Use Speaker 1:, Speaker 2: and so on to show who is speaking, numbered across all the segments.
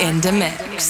Speaker 1: in the
Speaker 2: mix.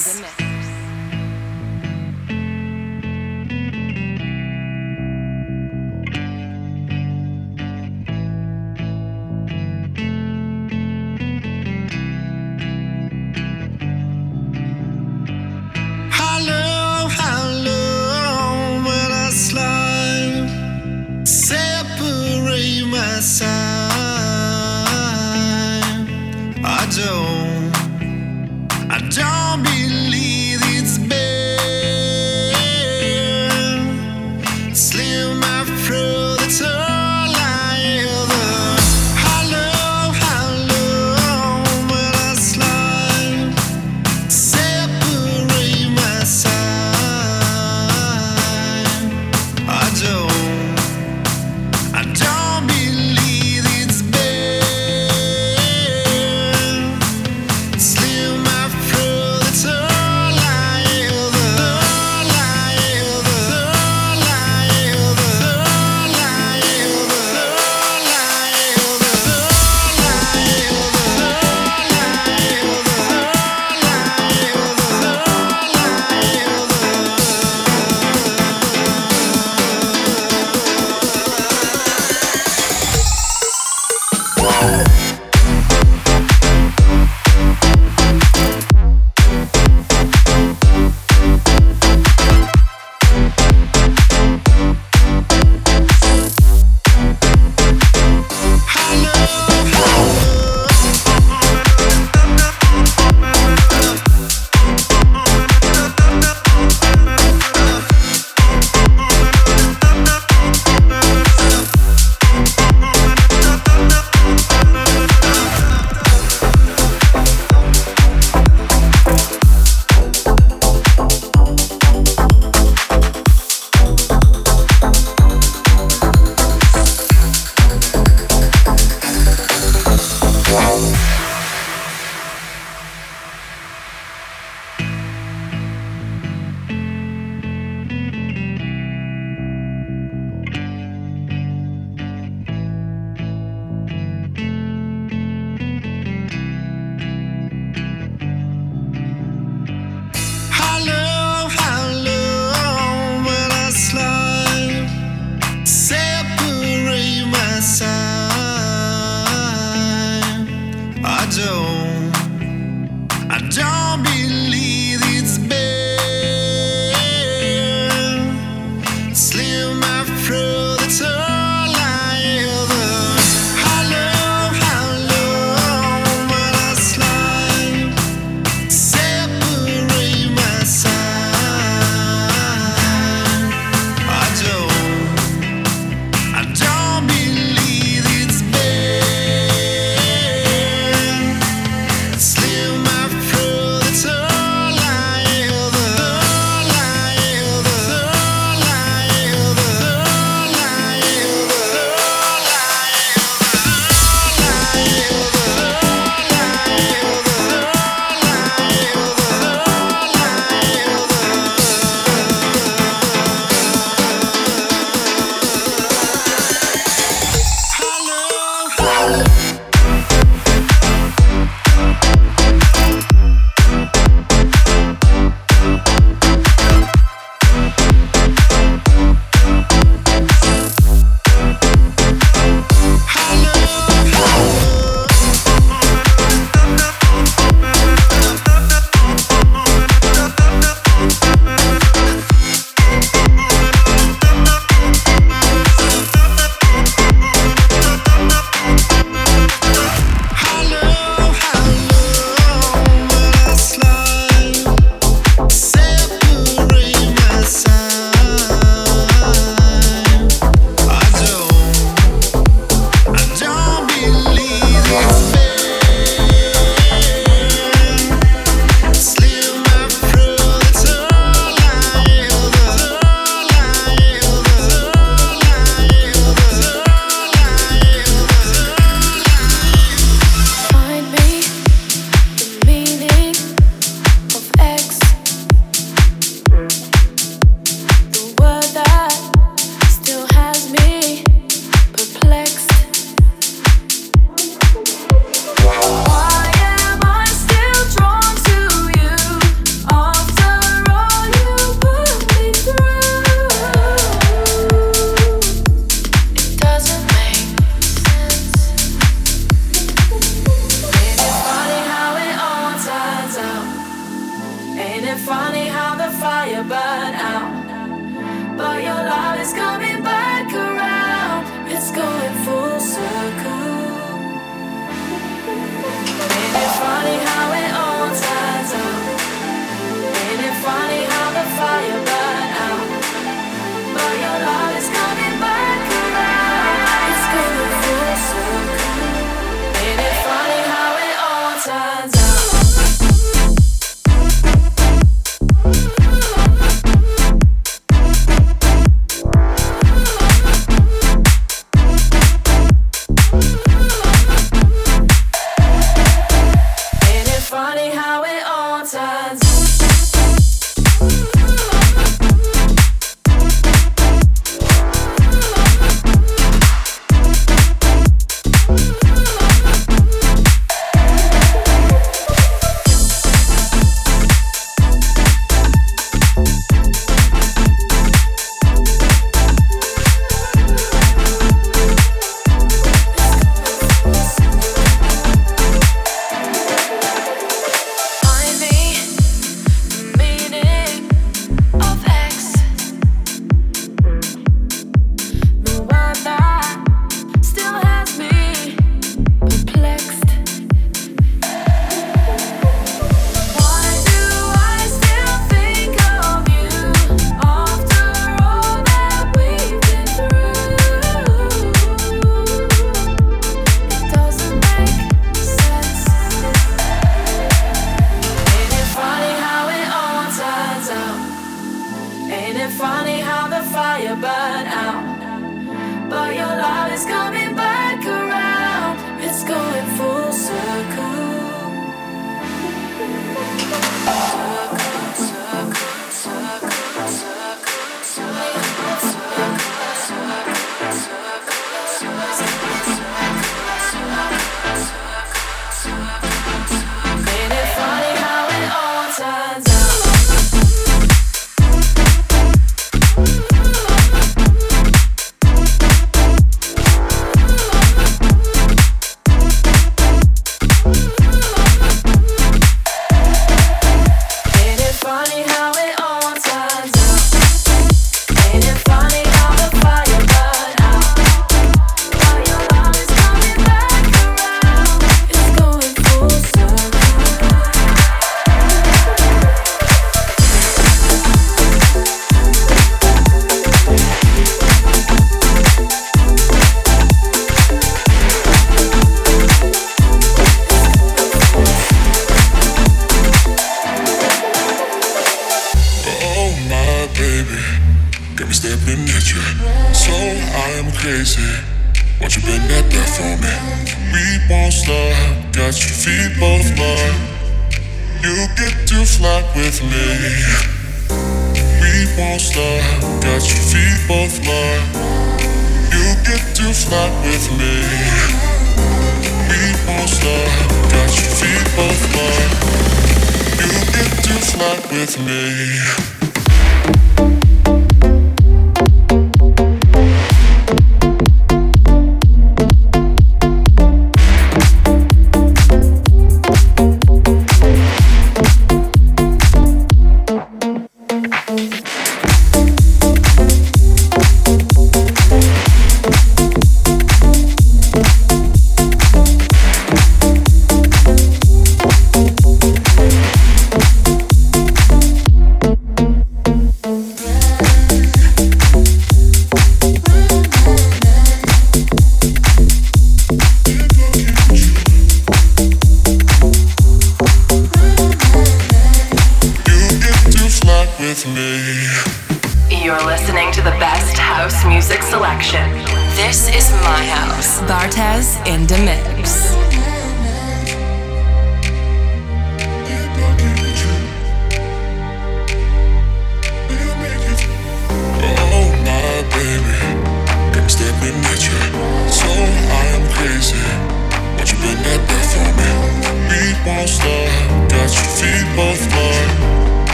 Speaker 3: Got your feet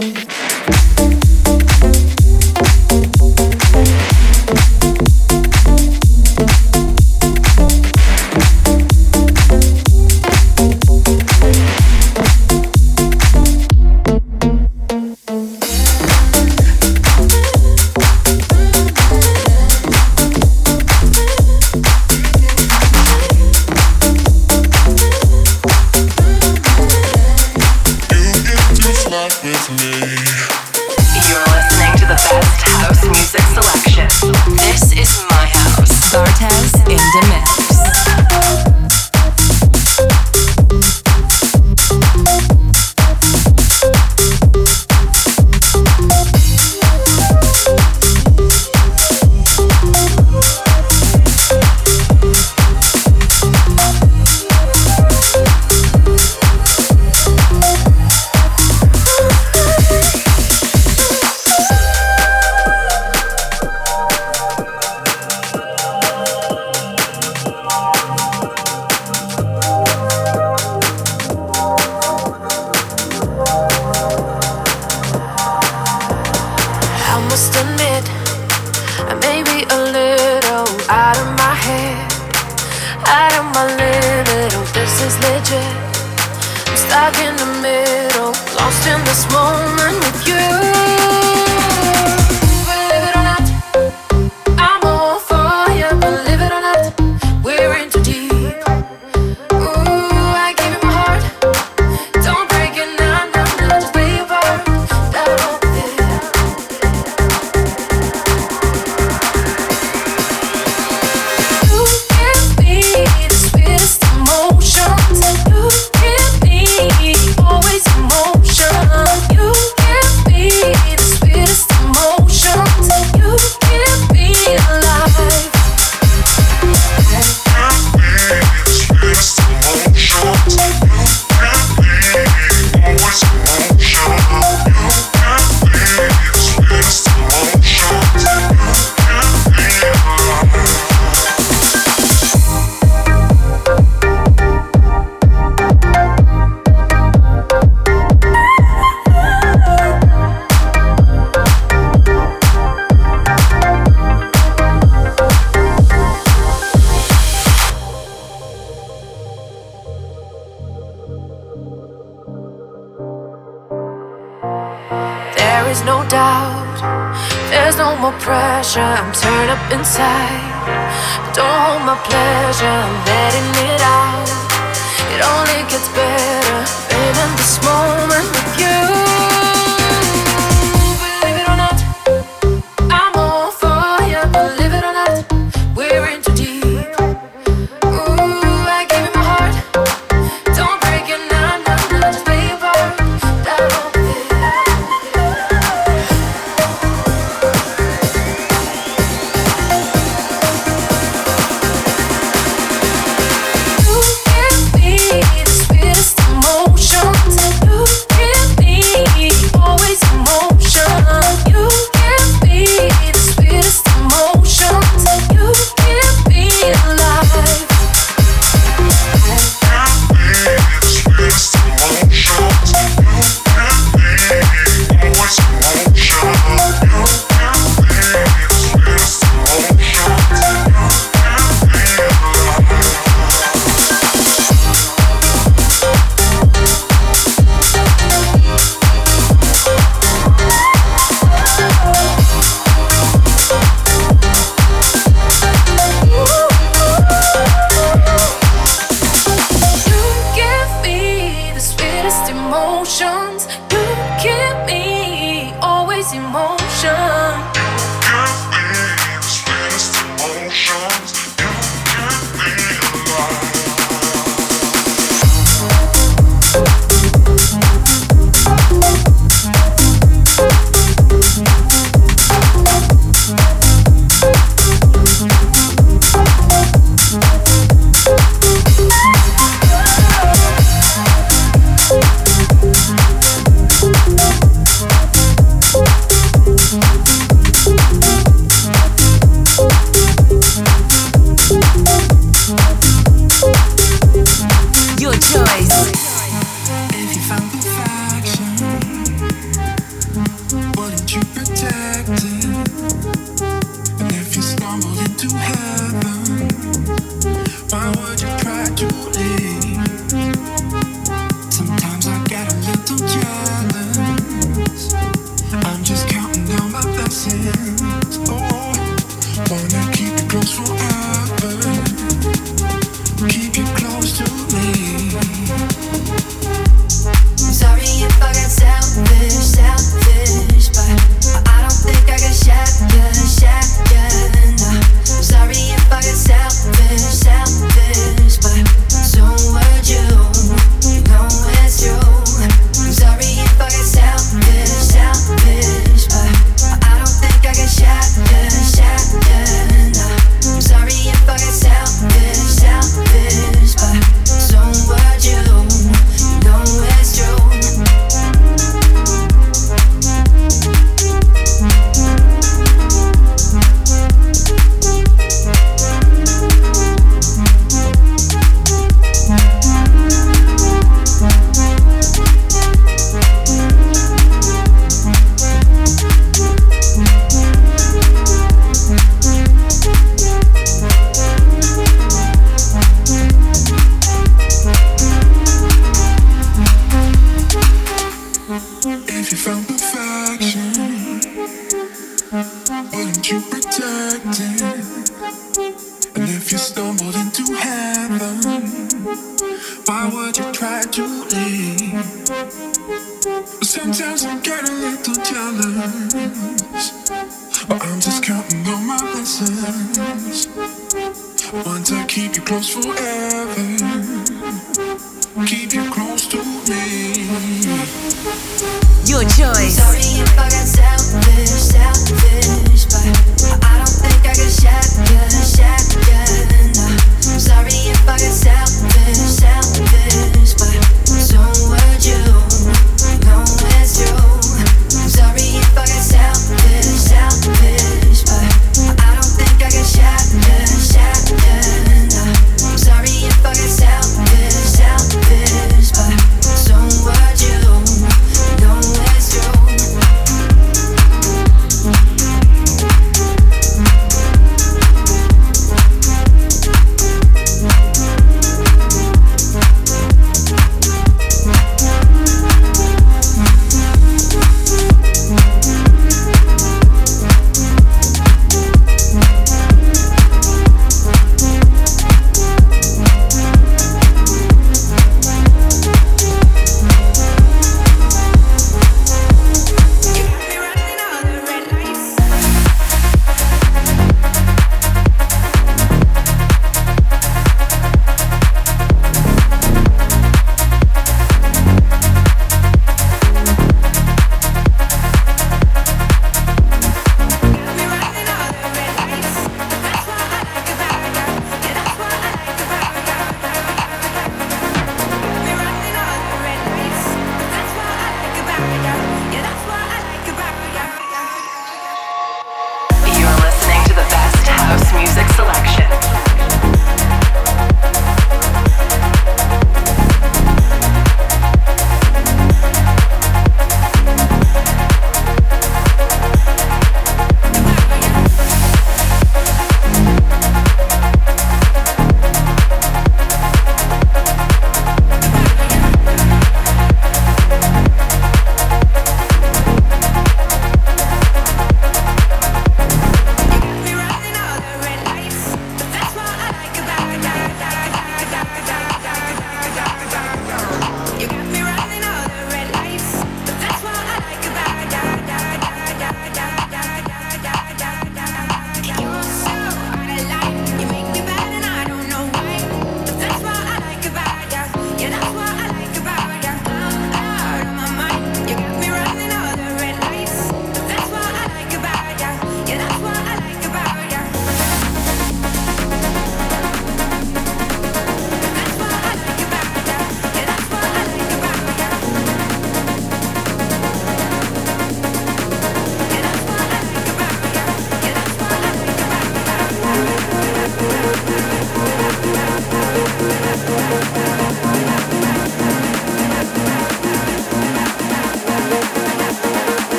Speaker 3: You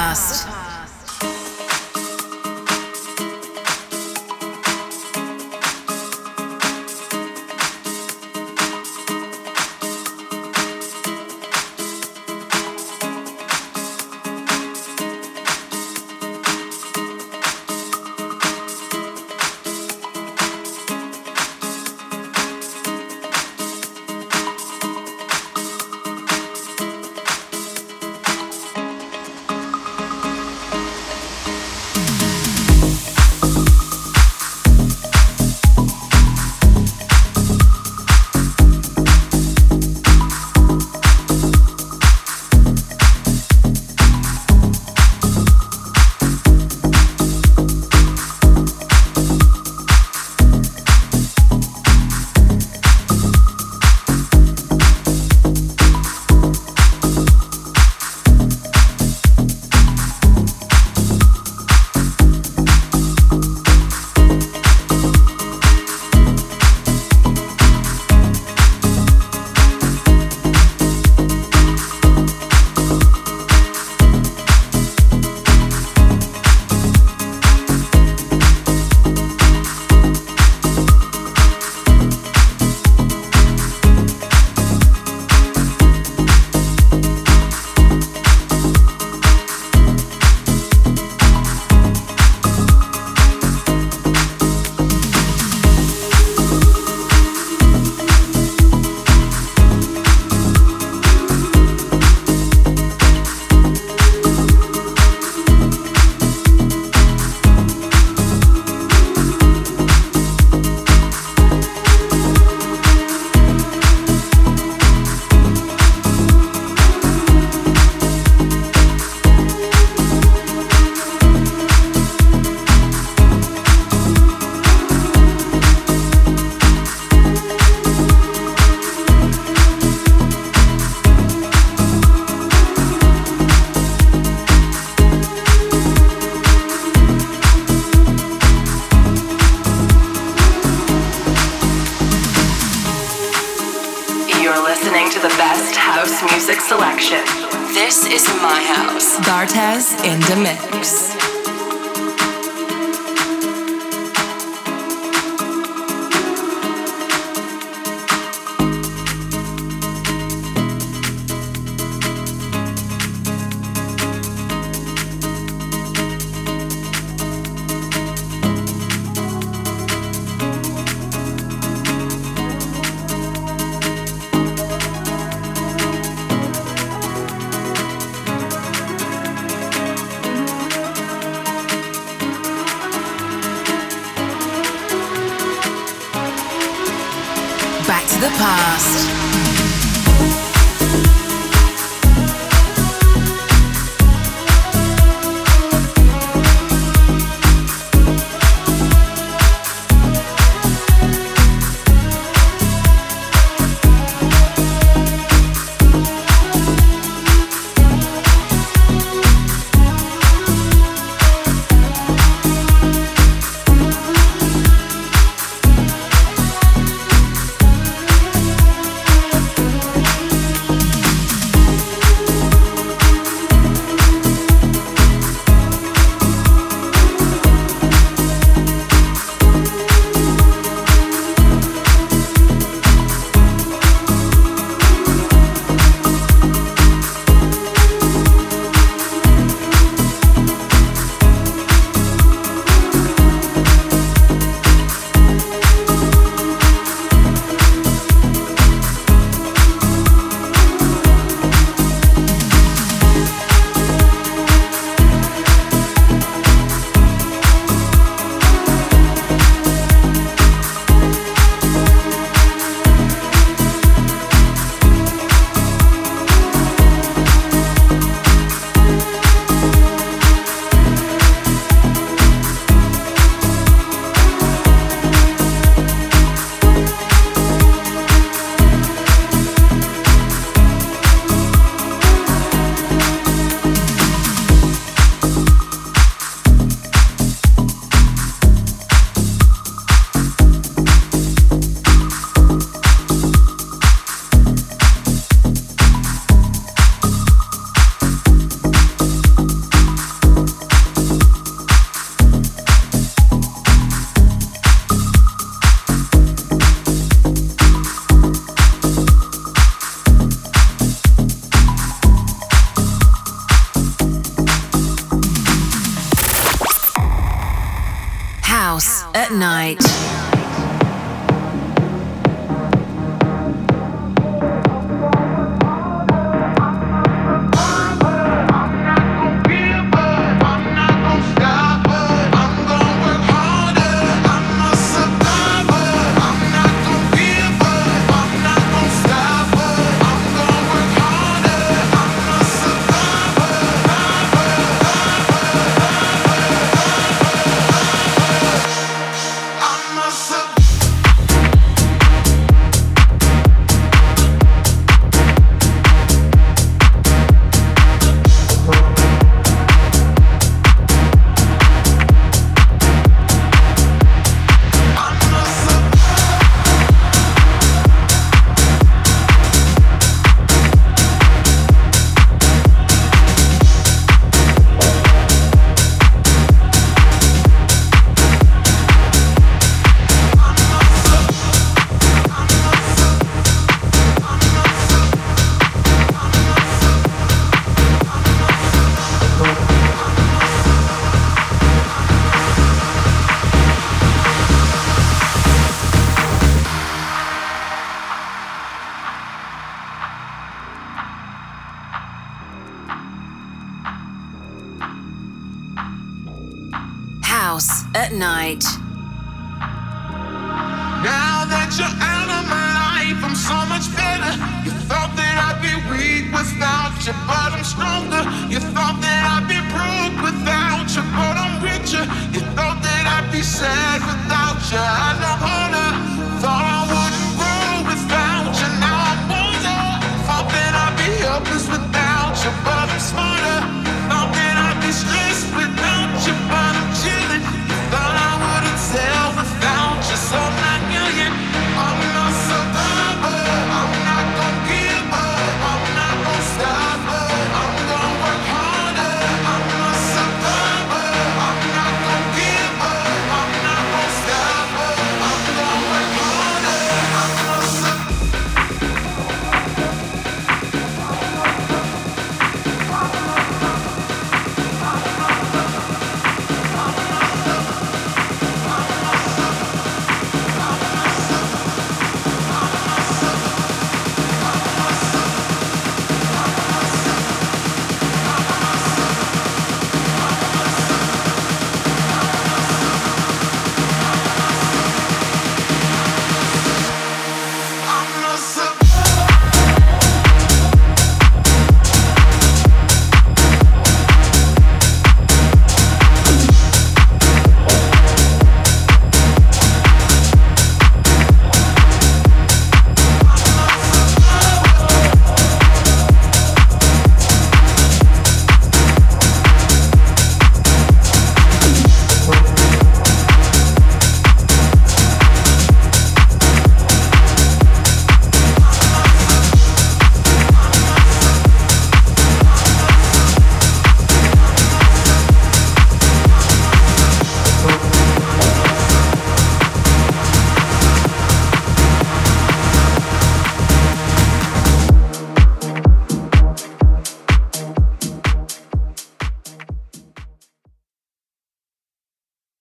Speaker 4: Back